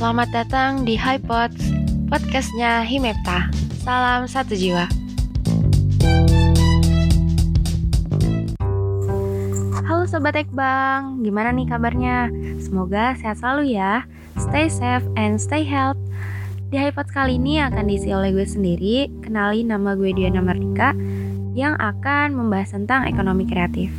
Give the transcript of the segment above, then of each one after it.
Selamat datang di HiPods, podcastnya Himepta. Salam satu jiwa. Halo Sobat Ekbang, gimana nih kabarnya? Semoga sehat selalu ya. Stay safe and stay health. Di HiPods kali ini akan diisi oleh gue sendiri, kenali nama gue Diana Mardika, yang akan membahas tentang ekonomi kreatif.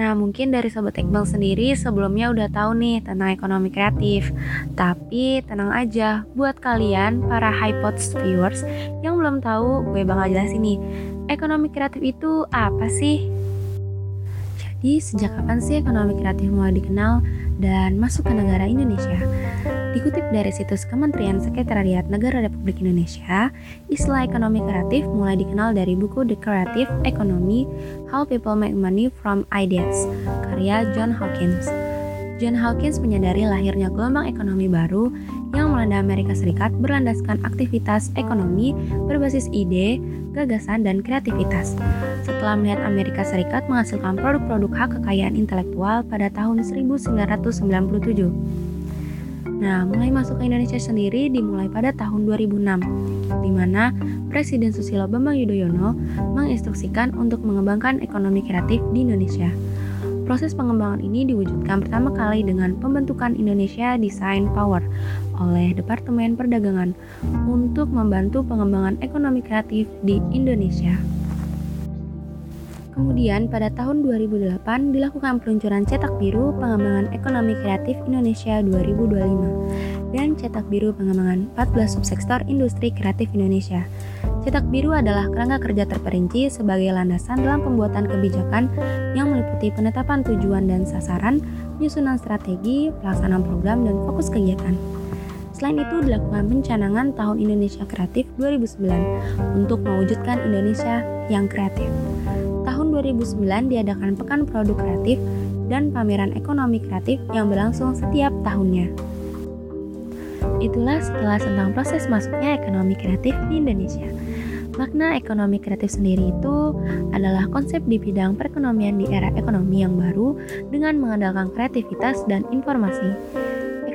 Nah, mungkin dari Sobat Iqbal sendiri sebelumnya udah tahu nih tentang ekonomi kreatif. Tapi tenang aja, buat kalian para HiPods viewers yang belum tahu, gue bakal jelasin nih. Ekonomi kreatif itu apa sih? Jadi, sejak kapan sih ekonomi kreatif mulai dikenal dan masuk ke negara Indonesia? Dikutip dari situs Kementerian Sekretariat Negara Republik Indonesia, istilah ekonomi kreatif mulai dikenal dari buku The Creative Economy: How People Make Money from Ideas, karya John Hawkins. John Hawkins menyadari lahirnya gelombang ekonomi baru yang melanda Amerika Serikat berlandaskan aktivitas ekonomi berbasis ide, gagasan, dan kreativitas. Setelah melihat Amerika Serikat menghasilkan produk-produk hak kekayaan intelektual pada tahun 1997. Nah, mulai masuk ke Indonesia sendiri dimulai pada tahun 2006, di mana Presiden Susilo Bambang Yudhoyono menginstruksikan untuk mengembangkan ekonomi kreatif di Indonesia. Proses pengembangan ini diwujudkan pertama kali dengan pembentukan Indonesia Design Power oleh Departemen Perdagangan untuk membantu pengembangan ekonomi kreatif di Indonesia. Kemudian pada tahun 2008 dilakukan peluncuran cetak biru pengembangan ekonomi kreatif Indonesia 2025 dan cetak biru pengembangan 14 subsektor industri kreatif Indonesia. Cetak biru adalah kerangka kerja terperinci sebagai landasan dalam pembuatan kebijakan yang meliputi penetapan tujuan dan sasaran, penyusunan strategi, pelaksanaan program, dan fokus kegiatan. Selain itu dilakukan pencanangan Tahun Indonesia Kreatif 2009 untuk mewujudkan Indonesia yang kreatif 2009 diadakan Pekan Produk Kreatif dan pameran ekonomi kreatif yang berlangsung setiap tahunnya. Itulah setelah tentang proses masuknya ekonomi kreatif di Indonesia. Makna ekonomi kreatif sendiri itu adalah konsep di bidang perekonomian di era ekonomi yang baru dengan mengandalkan kreativitas dan informasi.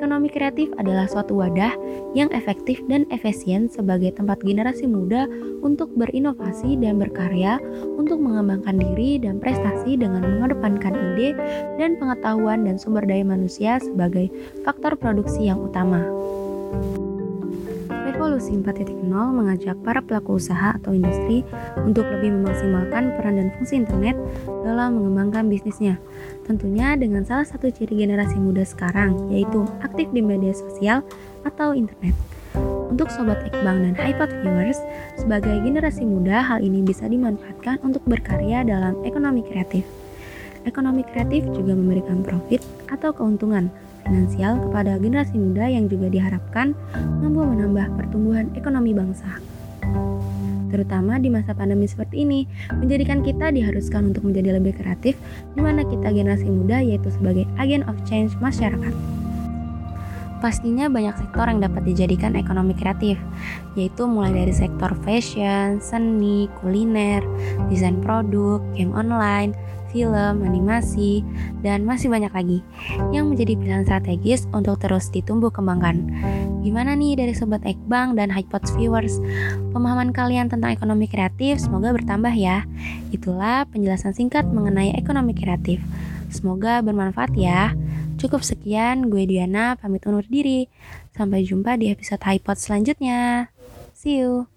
Ekonomi kreatif adalah suatu wadah yang efektif dan efisien sebagai tempat generasi muda untuk berinovasi dan berkarya untuk mengembangkan diri dan prestasi dengan mengedepankan ide dan pengetahuan dan sumber daya manusia sebagai faktor produksi yang utama. Revolusi 4.0 mengajak para pelaku usaha atau industri untuk lebih memaksimalkan peran dan fungsi internet dalam mengembangkan bisnisnya. Tentunya dengan salah satu ciri generasi muda sekarang, yaitu aktif di media sosial atau internet. Untuk Sobat Ekbang dan HiPod Viewers, sebagai generasi muda hal ini bisa dimanfaatkan untuk berkarya dalam ekonomi kreatif. Ekonomi kreatif juga memberikan profit atau keuntungan finansial kepada generasi muda yang juga diharapkan mampu menambah pertumbuhan ekonomi bangsa. Terutama di masa pandemi seperti ini, menjadikan kita diharuskan untuk menjadi lebih kreatif, di mana kita generasi muda yaitu sebagai agen of change masyarakat. Pastinya banyak sektor yang dapat dijadikan ekonomi kreatif, yaitu mulai dari sektor fashion, seni, kuliner, desain produk, game online, film, animasi, dan masih banyak lagi yang menjadi pilihan strategis untuk terus ditumbuh kembangkan. Gimana nih dari Sobat Ekbang dan HiPods viewers? Pemahaman kalian tentang ekonomi kreatif semoga bertambah ya. Itulah penjelasan singkat mengenai ekonomi kreatif. Semoga bermanfaat ya. Cukup sekian, gue Diana pamit undur diri. Sampai jumpa di episode HiPod selanjutnya. See you.